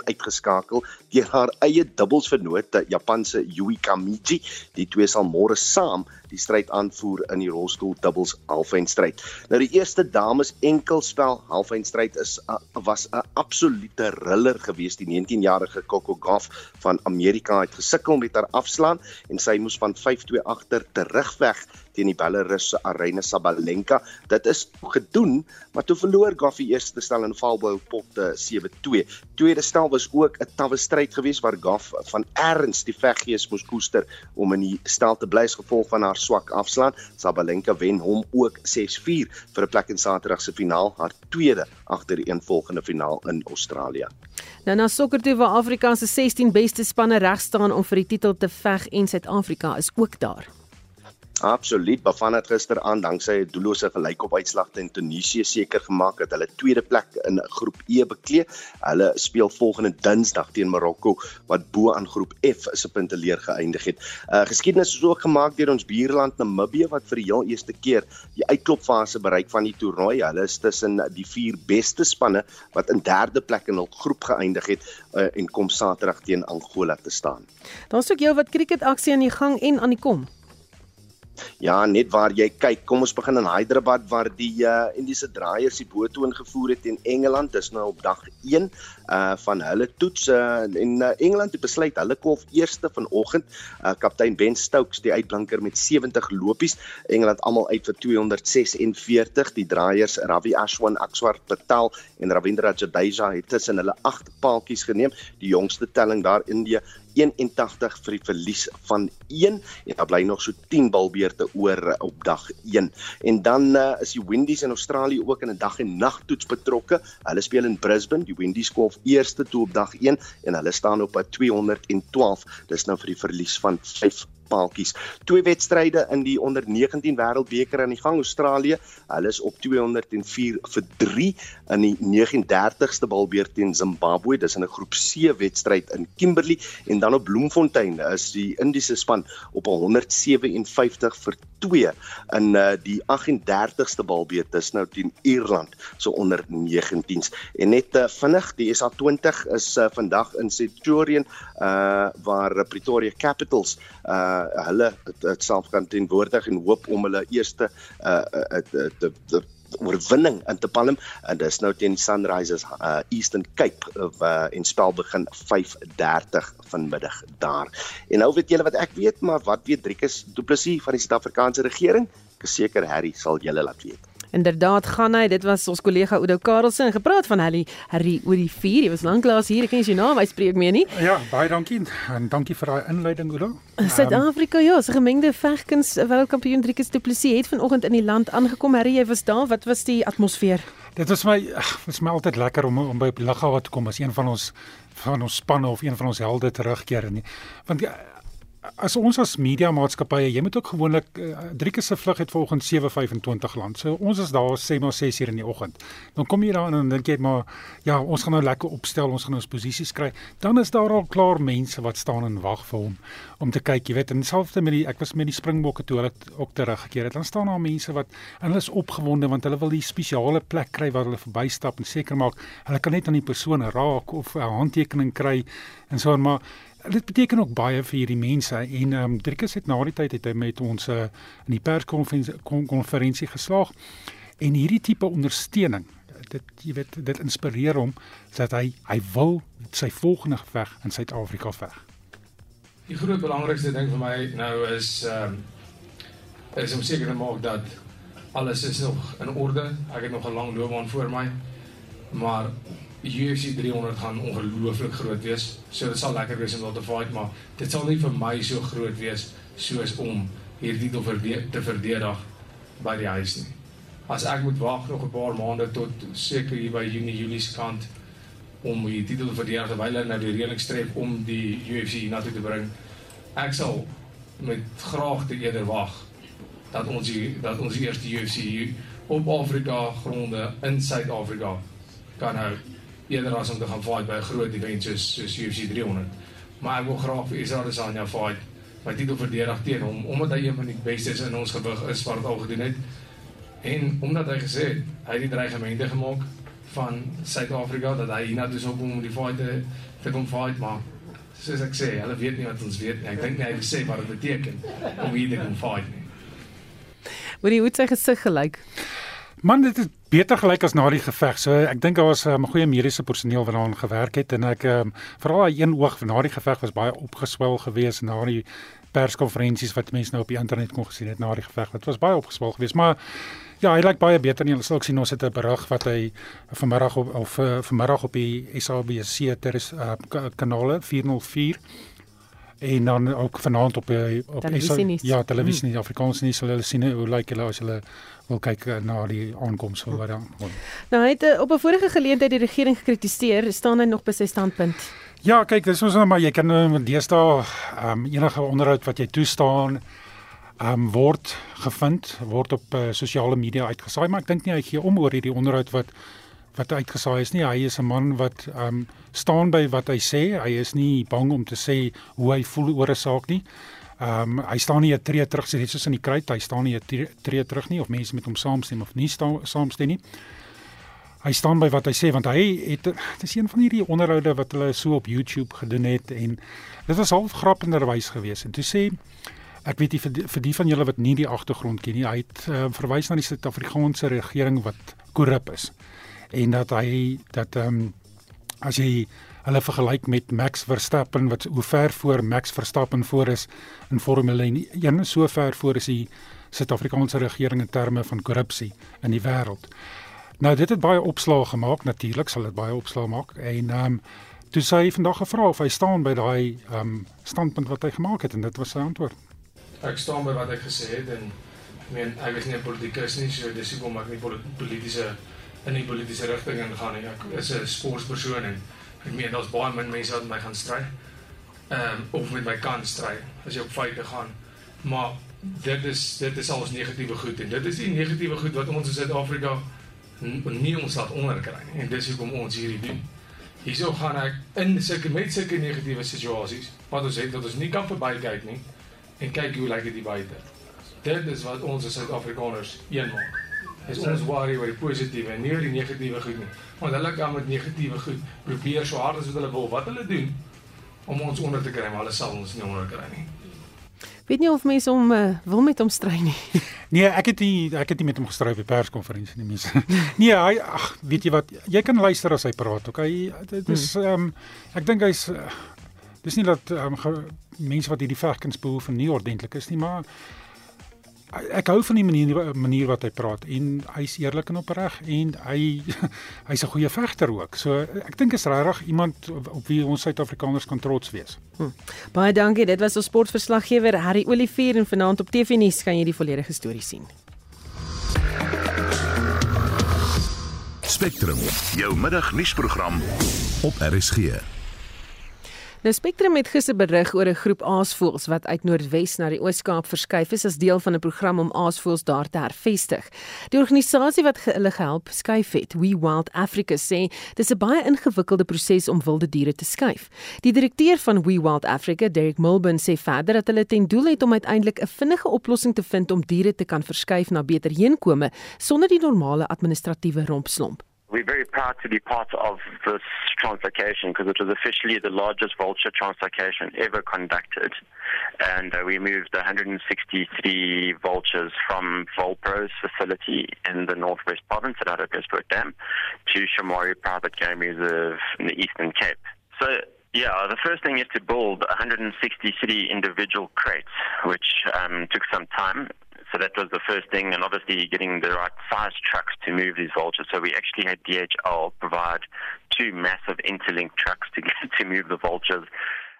6-1 uitgeskakel deur haar eie dubbelsvernoot, Japanse Yui Kamiji. Die twee sal môre saam die stryd aanvoer in die rolstoel dubbels halfeindstryd. Nou die eerste dames enkelspel halfeindstryd is uh, was 'n absolute thriller geweest. Die 19-jarige Coco Gauff van Amerika het gesukkel met haar afslaan en sy moes van 5-2 agter terugveg teen die Belarus se Aryna Sabalenka. Dit is gedoen, maar toe verloor Gauff die eerste stel in valbou pot 7-2. Tweede stel was ook 'n tawwe stryd geweest waar Gauff van erns die veggees moes koester om in die stel te bly as gevolg van haar swak afslaan. Sabalenka wen hom ook 6-4 vir 'n plek in Saterdag se finaal, haar tweede agtereenvolgende finaal in Australië. Nou na sokker toe waar Afrika se 16 beste spanne reg staan om vir die titel te veg en Suid-Afrika is ook daar. Absoluut. Bafana het gisteraand danksy 'n doellose gelykop uitslag teen Tunesië seker gemaak dat hulle tweede plek in groep E beklee. Hulle speel volgende Dinsdag teen Marokko wat bo aan groep F se punte leer geëindig het. Uh geskiedenis is ook gemaak deur ons buurland Namibië wat vir die heel eerste keer die uitklopfase bereik van die toernooi. Hulle is tussen die vier beste spanne wat in derde plek in hul groep geëindig het uh, en kom Saterdag teen Angola te staan. Daar's ook jou wat kriketaksie aan die gang en aan die kom. Ja, net waar jy kyk, kom ons begin in Hyderabad waar die uh Indiese draaiers die boot ingevoer het in Engeland. Dis nou op dag 1 uh van hulle toets uh, en uh, Engeland het besluit hulle kolf eerste vanoggend. Uh kaptein Ben Stokes die uitblinker met 70 lopies. Engeland almal uit vir 246. Die draaiers Ravi Ashwin, Akswar Patel en Ravindra Jadeja het tussen hulle 8 paaltjies geneem. Die jongste telling daar Indië 81 vir die verlies van 1 en daar bly nog so 10 balbeurte oor op dag 1. En dan uh, is die Windies in Australië ook in 'n dag en nag toets betrokke. Hulle speel in Brisbane, die Windies kolf eerste toe op dag 1 en hulle staan op 'n 212. Dis nou vir die verlies van 5 paaltjies. Twee wedstryde in die onder 19 wêreldbeker aan die gang Australië. Hulle is op 204 vir 3 in die 39ste balbeurt teen Zimbabwe. Dis in 'n groep C wedstryd in Kimberley en dan op Bloemfontein is die Indiese span op 157 vir 2 in uh, die 38ste balbeurt dis nou teen Ierland so onder 19s. En net uh, vinnig, die SA20 is uh, vandag in Centurion uh waar Pretoria Capitals uh hulle dit self kan teenwoordig en hoop om hulle eerste uh, uh, uh, uh, oorwinning in te palm en dis nou teen Sunrisers uh, Eastern Cape uh, en spel begin 5:30 vanmiddag daar. En nou weet julle wat ek weet, maar wat weet Driekus Du Plessis van die Suid-Afrikaanse regering? Ek is seker Harry sal julle laat weet. Inderdaad gaan hy, dit was ons kollega Oudo Karelsen gepraat van Harry, Harry oor die vuur. Jy was lanklaas hier, ek ken sy naam, hy spreek mee nie. Ja, baie dankie en dankie vir daai inleiding Oudo. Suid-Afrika um, ja, se gemengde vegkuns wêreldkampioen Driekus Du Plessis het vanoggend in die land aangekom. Harry, jy was daar. Wat was die atmosfeer? Dit was my dit my altyd lekker om om by op die lughawe te kom as een van ons van ons spanne of een van ons helde terugkeer nie. Want ja, as ons as media maatskappye, jy moet ook gewoonlik uh, Drieke se vlug het volgens 7:25 land. So ons is daar sê maar 6 uur in die oggend. Dan kom jy daar en dan dink jy maar ja, ons gaan nou lekker opstel, ons gaan ons posisies kry. Dan is daar al klaar mense wat staan en wag vir hom om te kyk, jy weet, en selfs met die ek was met die Springbokke toe hulle ook teruggekeer het. Dan staan daar mense wat en hulle is opgewonde want hulle wil die spesiale plek kry waar hulle verbystap en seker maak hulle kan net aan die persoon raak of 'n handtekening kry en so en maar dit beteken ook baie vir hierdie mense en ehm um, Driekus het na die tyd het hy met ons uh, in die perskonferensie konferensie geslaag en hierdie tipe ondersteuning dit jy weet dit inspireer hom dat hy hy wil sy volgende geveg in Suid-Afrika veg. Die groot belangrikste ding vir my nou is ehm um, is om seker te maak dat alles is nog in orde. Ek het nog 'n lang loopbaan voor my. Maar UFC 300 gaan ongelooflik groot wees. So dit sal lekker wees om daar te fight, maar dit sal nie vir my so groot wees soos om hierdie titel te verdedig by die huis nie. As ek moet wag nog 'n paar maande tot seker hier by Junie Julie se kant om die titel te verdedig terwyl hulle nou die reëling streep om die UFC na toe te bring. Ek sal met graagte eerder wag dat ons die, dat ons eerste UFC op Afrika gronde in Suid-Afrika kan hou eerder as om te gaan fight by 'n groot event soos soos UFC 300. Maar ek wil graag vir Israel Adesanya fight. My titel verdedig teen hom omdat hy een van die bestes in ons gewig is wat dit al gedoen het. En omdat hy gesê het hy het die dreigemente gemaak van Suid-Afrika dat hy hiernatoe sou kom om die fight te, te kom fight maar soos ek sê, hulle weet nie wat ons weet nie. Ek dink hy besef wat dit beteken om hier te kom fight nie. Jy hoe sy gesig gelyk? Man, dit is beter gelyk as na die geveg. So ek dink daar was 'n um, goeie mediese personeel wat daaraan gewerk het en ek um, veral daai een oog na die geveg was baie opgeswel geweest na die perskonferensies wat mense nou op die internet kon gesien het na die geveg. Dit was baie opgeswel geweest, maar ja, hy lyk baie beter nie. Ons sal sien ons het 'n berig wat hy vanmiddag op of uh, vanmiddag op die SABC ter is uh, kanale 404 en dan ook vanaand op op televisie ja televisie hmm. Afrikaans nie sal hulle sien hoe lyk hulle as hulle wil kyk eh, na die aankoms van wat dan nou hy het eh, op 'n vorige geleentheid die regering gekritiseer staan hy nog by sy standpunt ja kyk dis ons nou maar jy kan nou deesdae um, enige onderhoud wat jy toestaan um, word gevind word op uh, sosiale media uitgesaai maar ek dink nie hy gee om oor hierdie onderhoud wat wat uitgesaai is nie. Hy is 'n man wat ehm um, staan by wat hy sê. Hy is nie bang om te sê hoe hy voel oor 'n saak nie. Ehm um, hy staan nie 'n tree terug sê net soos in die kruit. Hy staan nie 'n tree, terug nie of mense met hom saamstem of nie staan saamstem nie. Hy staan by wat hy sê want hy het dit is een van hierdie onderhoude wat hulle so op YouTube gedoen het en dit was half grappenderwys geweest en toe sê ek weet nie vir die, vir die van julle wat nie die agtergrond ken nie hy het uh, verwys na die Suid-Afrikaanse regering wat korrup is en dat hy dat ehm um, as jy hulle vergelyk met Max Verstappen wat hoe ver voor Max Verstappen voor is in Formule 1 so ver voor is die Suid-Afrikaanse regering in terme van korrupsie in die wêreld. Nou dit het baie opslae gemaak natuurlik sal dit baie opslae maak en ehm um, toe sê hy vandag gevra of hy staan by daai ehm um, standpunt wat hy gemaak het en dit was sy antwoord. Ek staan by wat ek gesê het en ek meen ek is nie 'n politikus nie so dis hoekom ek nie politieke in die politieke rigting ingaan nie. Ek is 'n sportpersoon en ek meen daar's baie min mense wat met my gaan stry. Ehm um, of met my kan stry as jy op feite gaan. Maar dit is dit is alles negatiewe goed en dit is die negatiewe goed wat ons in Suid-Afrika nie ons laat onderkry nie. En dis hoekom ons hierdie doen. Hierso gaan ek in sulke met sulke negatiewe situasies wat ons het dat ons nie kan verbykyk nie en kyk hoe lyk dit buite. Dit is wat ons as Suid-Afrikaners een maak is ons worry oor die positiewe en nie oor die negatiewe goed nie. Want hulle kan met negatiewe goed probeer so hard as wat hulle wil, wat hulle doen om ons onder te kry, maar hulle sal ons nie onder kry nie. Weet nie of mense hom uh, wil met hom stry nie. Nee, ek het nie ek het nie met hom gestry by perskonferensie nie mense. Nee, hy ag, weet jy wat, jy kan luister as hy praat, okay? Dit is hmm. ehm um, ek dink hy's uh, dis nie dat um, mense wat hierdie vegkens behoef nie ordentlik is nie, maar ek hou van die manier manier wat hy praat en hy's eerlik en opreg en hy hy's 'n goeie vegter ook. So ek dink is regtig iemand op wie ons Suid-Afrikaners kan trots wees. Hm. Baie dankie. Dit was ons sportverslaggewer Harry Olivier en vanaand op TV nuus kan jy die volledige storie sien. Spectrum, jou middagnuusprogram op RSG. Nou Spectrum het gister berig oor 'n groep aasvoëls wat uit Noordwes na die Oos-Kaap verskuif is as deel van 'n program om aasvoëls daar te hervestig. Die organisasie wat hulle gehelp skuif het, We Wild Africa sê, dis 'n baie ingewikkelde proses om wilde diere te skuif. Die direkteur van We Wild Africa, Derek Mulburn, sê verder dat hulle ten doel het om uiteindelik 'n vinnige oplossing te vind om diere te kan verskuif na beter heenkome sonder die normale administratiewe rompslomp. We're very proud to be part of this translocation because it was officially the largest vulture translocation ever conducted. And uh, we moved 163 vultures from Volpro's facility in the Northwest Province at Oudtshoorn Dam to Shamari Private Game Reserve in the Eastern Cape. So yeah, the first thing is to build 163 individual crates, which um, took some time. So that was the first thing, and obviously getting the right size trucks to move these vultures. So we actually had DHL provide two massive interlinked trucks to get to move the vultures.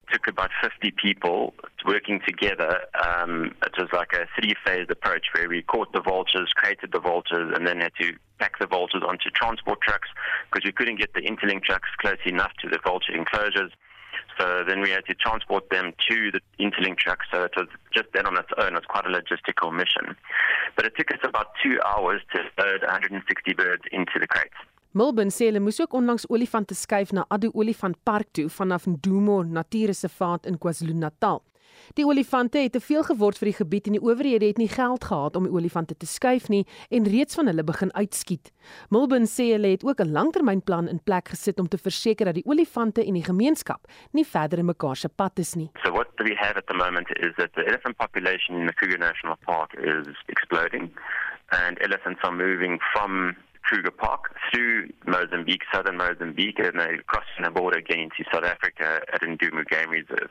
It took about 50 people working together. Um, it was like a three-phased approach where we caught the vultures, created the vultures, and then had to pack the vultures onto transport trucks because we couldn't get the interlink trucks close enough to the vulture enclosures. So then we had to transport them to the interlink truck. So it was just that on its own. It was quite a logistical mission. But it took us about two hours to load 160 birds into the crates. Melbourne sê hulle moes ook onlangs olifante skuif na Addo Olifant Park toe vanaf Ndumo Natuurreservaat in KwaZulu-Natal. Die olifante het te veel geword vir die gebied en die owerhede het nie geld gehad om die olifante te skuif nie en reeds van hulle begin uitskiet. Milburn sê hulle het ook 'n langtermynplan in plek gesit om te verseker dat die olifante en die gemeenskap nie verder in mekaar se pad is nie. So what we have at the moment is that the elephant population in the Kruger National Park is exploding and elephants are moving from Kruger Park through Mozambique, southern Mozambique, and they're crossing the border again into South Africa at Ndumu Game Reserve.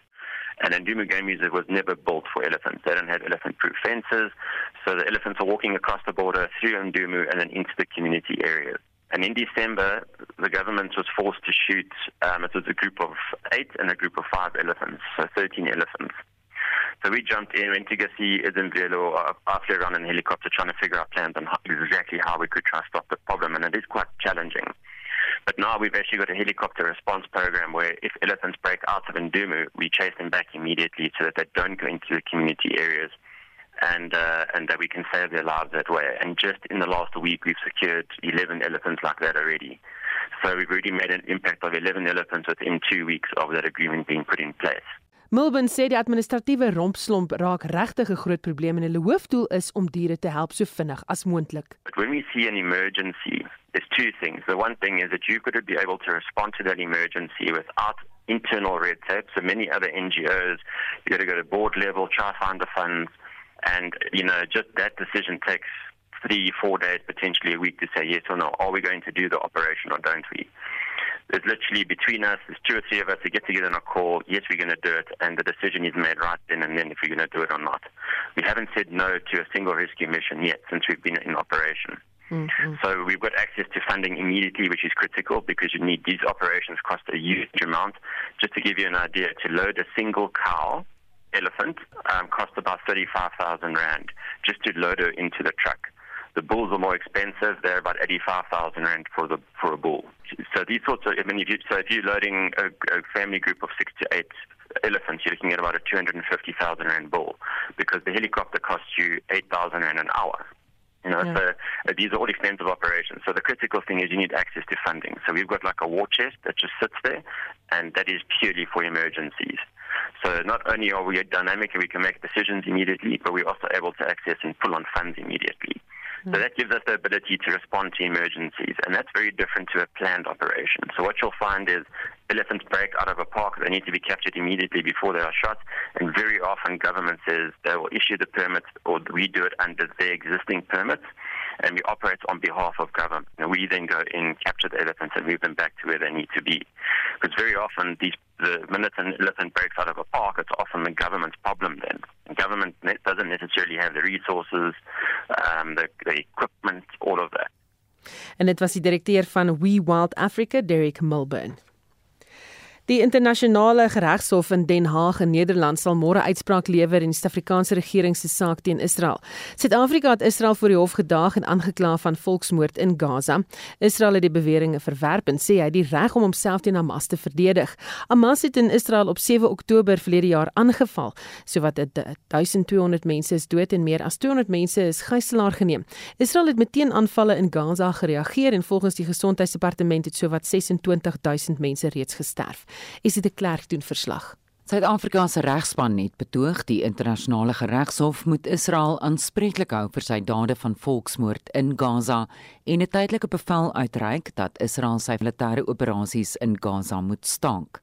And Ndumu Game Reserve was never built for elephants. They don't have elephant-proof fences, so the elephants are walking across the border through Ndumu and then into the community areas. And in December, the government was forced to shoot, um, it was a group of eight and a group of five elephants, so 13 elephants. So we jumped in, went to go see Izimvelo, uh, after around in a helicopter, trying to figure out plans on how, exactly how we could try to stop the problem, and it is quite challenging. But now we've actually got a helicopter response program where if elephants break out of Ndumu, we chase them back immediately so that they don't go into the community areas and uh, and that we can save their lives that way. And just in the last week, we've secured 11 elephants like that already. So we've already made an impact of 11 elephants within two weeks of that agreement being put in place. Milburn sê die administratiewe rompslomp raak regtig 'n groot probleem en hulle hoofdoel is om diere te help so vinnig as moontlik. When we see an emergency, there's two things. The one thing is that you've got to be able to respond to that emergency without internal red tape. So many other NGOs, you got to go to board level, try find the funds, and you know just that decision takes three, four days, potentially a week to say yes or no. Are we going to do the operation or don't we? There's literally between us, there's two or three of us who get together on a call. Yes, we're going to do it, and the decision is made right then and then if we're going to do it or not. We haven't said no to a single rescue mission yet since we've been in operation. Mm-hmm. So we've got access to funding immediately, which is critical because you need these operations cost a huge amount. Just to give you an idea, to load a single cow elephant um, cost about 35,000 rand just to load her into the truck. The bulls are more expensive; they're about 85,000 rand for the for a bull. So these sorts of, I mean, if you, so if you're loading a, a family group of six to eight elephants, you're looking at about a 250,000 rand bull because the helicopter costs you 8,000 rand an hour. You know, yeah. so uh, these are all expensive operations. So the critical thing is you need access to funding. So we've got like a war chest that just sits there, and that is purely for emergencies. So not only are we dynamic and we can make decisions immediately, but we're also able to access and pull on funds immediately. So that gives us the ability to respond to emergencies, and that's very different to a planned operation. So what you'll find is elephants break out of a park, they need to be captured immediately before they are shot, and very often government says they will issue the permits or we do it under their existing permits, and we operate on behalf of government. And we then go in, capture the elephants, and move them back to where they need to be. Because very often, these the minute an elephant breaks out of a park, it's often the government's problem then. The government doesn't necessarily have the resources, um, the, the equipment, all of that. En dit was die direkteur van We Wild Africa, Derek Milburn. Die internasionale geregshof in Den Haag in Nederland sal môre uitspraak lewer in die Suid-Afrikaanse regering se saak teen Israel. Suid-Afrika het Israel voor die hof gedaag en aangekla van volksmoord in Gaza. Israel het die beweringe verwerp en sê hy het die reg om homself teen Hamas te verdedig. Hamas het in Israel op 7 Oktober verlede jaar aangeval. Sowat 1200 mense is dood en meer as 200 mense is gijslaar geneem. Israel het meteen aanvalle in Gaza gereageer en volgens die gesondheidsdepartement het sowat 26000 mense reeds gesterf. Is dit 'n klerk doen verslag? Suid-Afrika se regspan het betoog die internasionale regshof moet Israel aanspreeklik hou vir sy dade van volksmoord in Gaza en 'n tydelike bevel uitreik dat Israel sy militêre operasies in Gaza moet staak.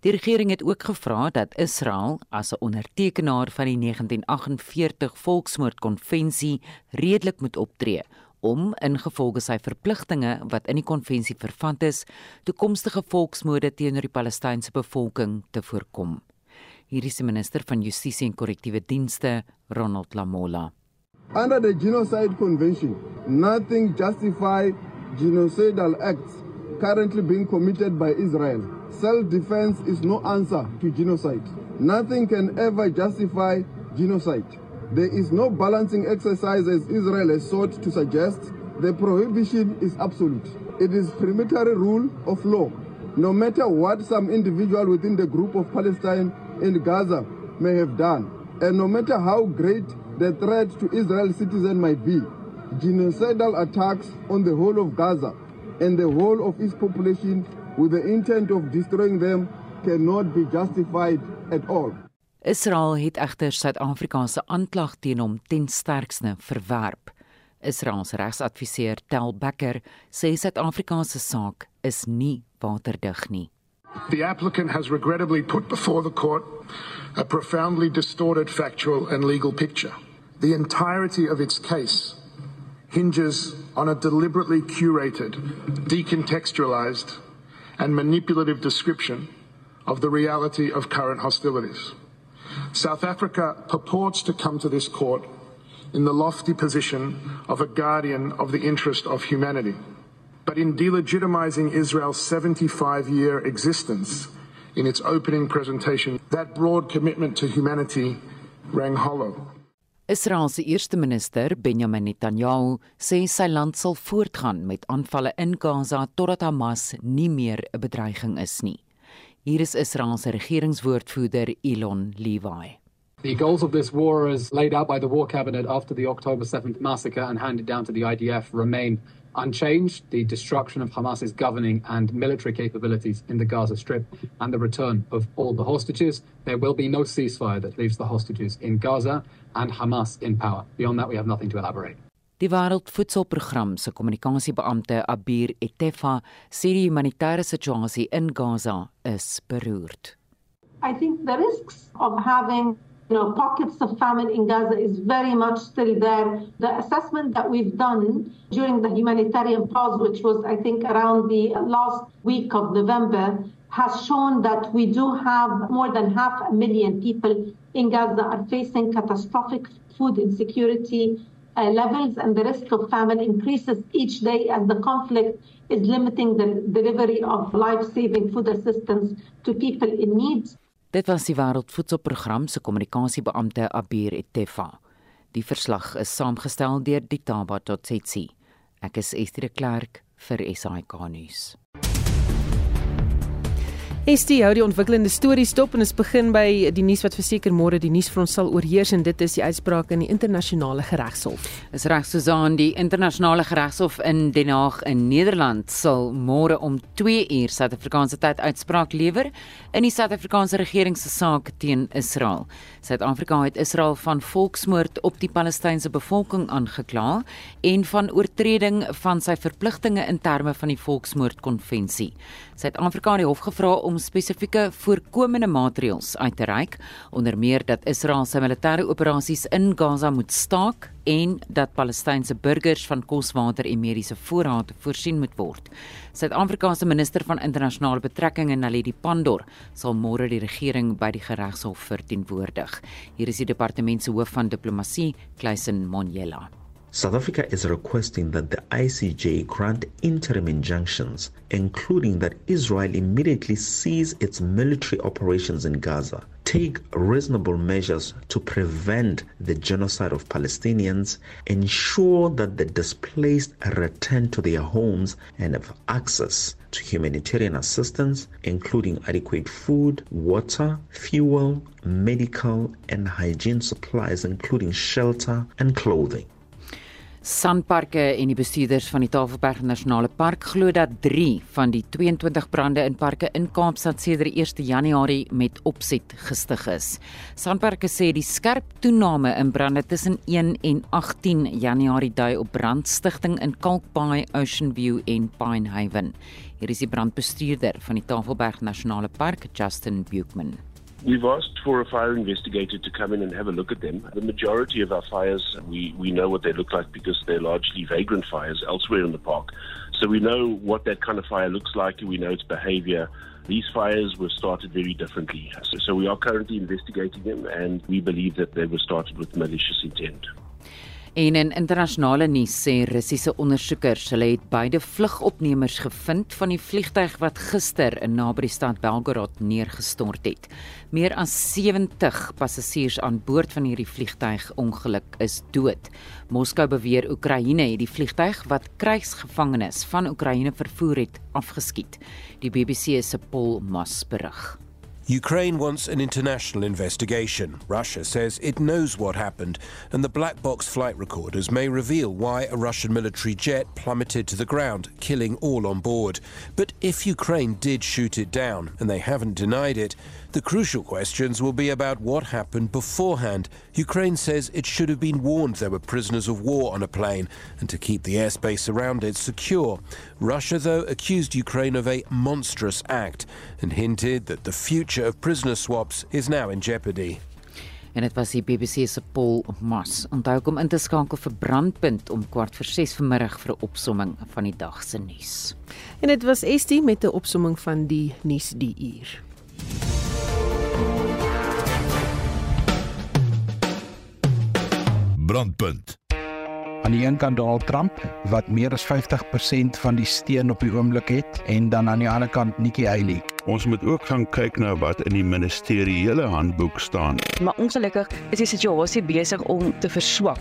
Die regering het ook gevra dat Israel as 'n ondertekenaar van die 1948 Volksmoordkonvensie redelik moet optree om ingevolge sy verpligtinge wat in die konvensie vervat is, toekomstige volksmoorde teenoor die Palestynse bevolking te voorkom. Hier is die minister van Justisie en Korrektiewe Dienste, Ronald Lamola. Under the Genocide Convention, nothing justify genocidal acts currently being committed by Israel. Self-defense is no answer to genocide. Nothing can ever justify genocide. There is no balancing exercise as Israel has sought to suggest. The prohibition is absolute. It is perimeter rule of law. No matter what some individual within the group of Palestine in Gaza may have done, and no matter how great the threat to Israel citizens might be, genocidal attacks on the whole of Gaza and the whole of its population with the intent of destroying them cannot be justified at all. Israel het egter Suid-Afrika se aanklag teen hom ten sterkste verwerp. Israel se regsadviseur Tel Becker sê Suid-Afrika se saak is nie waterdig nie. The applicant has regrettably put before the court a profoundly distorted factual and legal picture. The entirety of its case hinges on a deliberately curated, decontextualized, and manipulative description of the reality of current hostilities. South Africa purports to come to this court in the lofty position of a guardian of the interest of humanity. But in delegitimizing Israel's 75 year existence in its opening presentation, that broad commitment to humanity rang hollow. Israel se eerste minister, Benjamin Netanyahu, sê sy land sal voortgaan met aanvalle in Gaza totdat Hamas nie meer 'n bedreiging is nie. Hier is Israel se regeringswoordvoerder Elon Levi. The goals of this war as laid out by the war cabinet after the October 7th massacre and handed down to the IDF remain unchanged. The destruction of Hamas's governing and military capabilities in the Gaza Strip and the return of all the hostages. There will be no ceasefire that leaves the hostages in Gaza and Hamas in power. Beyond that, we have nothing to elaborate. Die Wêreldvoedselprogram se kommunikasiebeampte Abir Etefa sê die humanitêre situasie in Gaza is beroerd. I think the risks of having you know pockets of famine in Gaza is very much still there. The assessment that we've done during the humanitarian pause which was I think around the last week of November has shown that we do have more than half a million people in Gaza are facing catastrophic food insecurity uh, levels and the risk of famine increases each day as the conflict is limiting the delivery of life-saving food assistance to people in need. Dit was die Wêreldvoedselprogram se kommunikasiebeampte Abir Etefa. Die verslag is saamgestel deur Ditaba.zetsi. Ek is Estie de Klerk vir SAK nuus. ST hou die ontwikkelende stories dop en ons begin by die nuus wat verseker môre die nuus vir ons sal oorheers en dit is die uitspraak in die internasionale geregshof. Is reg Susan, die internasionale geregshof in Den Haag in Nederland sal môre om 2 uur Suid-Afrikaanse tyd uitspraak lewer in die Suid-Afrikaanse regering se saak teen Israel. Suid-Afrika het Israel van volksmoord op die Palestynse bevolking aangekla en van oortreding van sy verpligtinge in terme van die Volksmoordkonvensie. Suid-Afrika het die hof gevra om spesifieke voorkomende maatreëls uit te reik, onder meer dat Israel sy militêre operasies in Gaza moet staak en dat Palestynse burgers van kos, water en mediese voorraad voorsien moet word. Suid-Afrika se minister van internasionale betrekkinge, Naledi Pandor, sal môre die regering by die Geregshof verteenwoordig. Hier is die departement se hoof van diplomatie, Kleisen Monjela. South Africa is requesting that the ICJ grant interim injunctions, including that Israel immediately cease its military operations in Gaza, take reasonable measures to prevent the genocide of Palestinians, ensure that the displaced return to their homes and have access to humanitarian assistance, including adequate food, water, fuel, medical, and hygiene supplies, including shelter and clothing. Sanparke en die bestuurders van die Tafelberg Nasionale Park glo dat 3 van die 22 brande in parke in Kaapstad sedert 1 Januarie met opset gestig is. Sanparke sê die skerp toename in brande tussen 1 en 18 Januarie dui op brandstigting in Kalkbaai, Ocean View en Pine Haven. Hier is die brandbestuurder van die Tafelberg Nasionale Park, Justin Buchman. We've asked for a fire investigator to come in and have a look at them. The majority of our fires, we, we know what they look like because they're largely vagrant fires elsewhere in the park. So we know what that kind of fire looks like and we know its behavior. These fires were started very differently. So, so we are currently investigating them and we believe that they were started with malicious intent. En in internasionale nuus sê Russiese ondersoekers hulle het beide vlugopnemers gevind van die vliegtyg wat gister in naby die stad Belgorod neergestort het. Meer as 70 passasiers aan boord van hierdie vliegtyg ongeluk is dood. Moskou beweer Oekraïne het die vliegtyg wat krygsgevangenes van Oekraïne vervoer het, afgeskiet. Die BBC se Paul Moss berig. Ukraine wants an international investigation. Russia says it knows what happened, and the black box flight recorders may reveal why a Russian military jet plummeted to the ground, killing all on board. But if Ukraine did shoot it down, and they haven't denied it, the crucial questions will be about what happened beforehand. Ukraine says it should have been warned there were prisoners of war on a plane and to keep the airspace around it secure. Russia, though, accused Ukraine of a monstrous act and hinted that the future of prisoner swaps is now in jeopardy. En dit was die BBC se Paul Mas. Onthou kom in te skakel vir Brandpunt om kwart voor 6 vanmiddag vir 'n opsomming van die dag se nuus. En dit was Estie met 'n opsomming van die nuus die uur. Brandpunt. Aan die een kant Donald Trump wat meer as 50% van die steun op die oomblik het en dan aan die ander kant Nikki Haley. Ons moet ook gaan kyk na wat in die ministeriële handboek staan. Maar ongelukkig is die situasie besig om te verswak.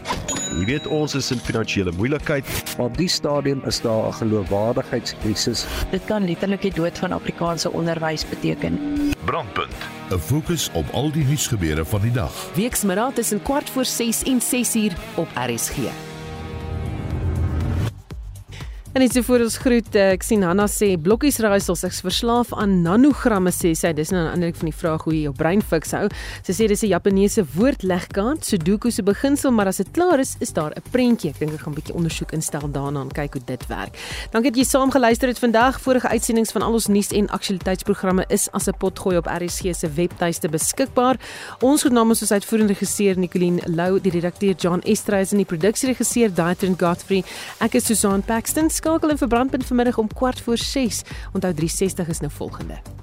Jy weet ons is in finansiële moeilikheid. Maar op die stadium is daar 'n geloofwaardigheidskrisis. Dit kan letterlik die dood van Afrikaanse onderwys beteken. Brandpunt. 'n Fokus op al die nuusgebeure van die dag. Weksmiddag tussen kwart voor 6 en 6 uur op RSG. En net so voor ons groet, ek sien Hanna sê blokkies raaisels ek's verslaaf aan nanogramme sê sy. Dis nou 'n ander van die vraag hoe jy jou brein fiks hou. Sy sê dis 'n Japaneese woordlegkaart, Sudoku se beginsel, maar as dit klaar is, is daar 'n prentjie. Ek dink ek gaan 'n bietjie ondersoek instel daarna en kyk hoe dit werk. Dankie dat jy saam geluister het vandag. Vorige uitsendings van al ons nuus en aktualiteitsprogramme is as 'n potgooi op RSG se webtuiste beskikbaar. Ons groet namens ons uitvoerende regisseur Nicoline Lou, die redakteur John Estreys en die produksieregisseur Daitrin Godfrey. Ek is Susan Paxton skakel in verbrandpunt vanmiddag om kwart voor 6. Onthou 360 is nou volgende.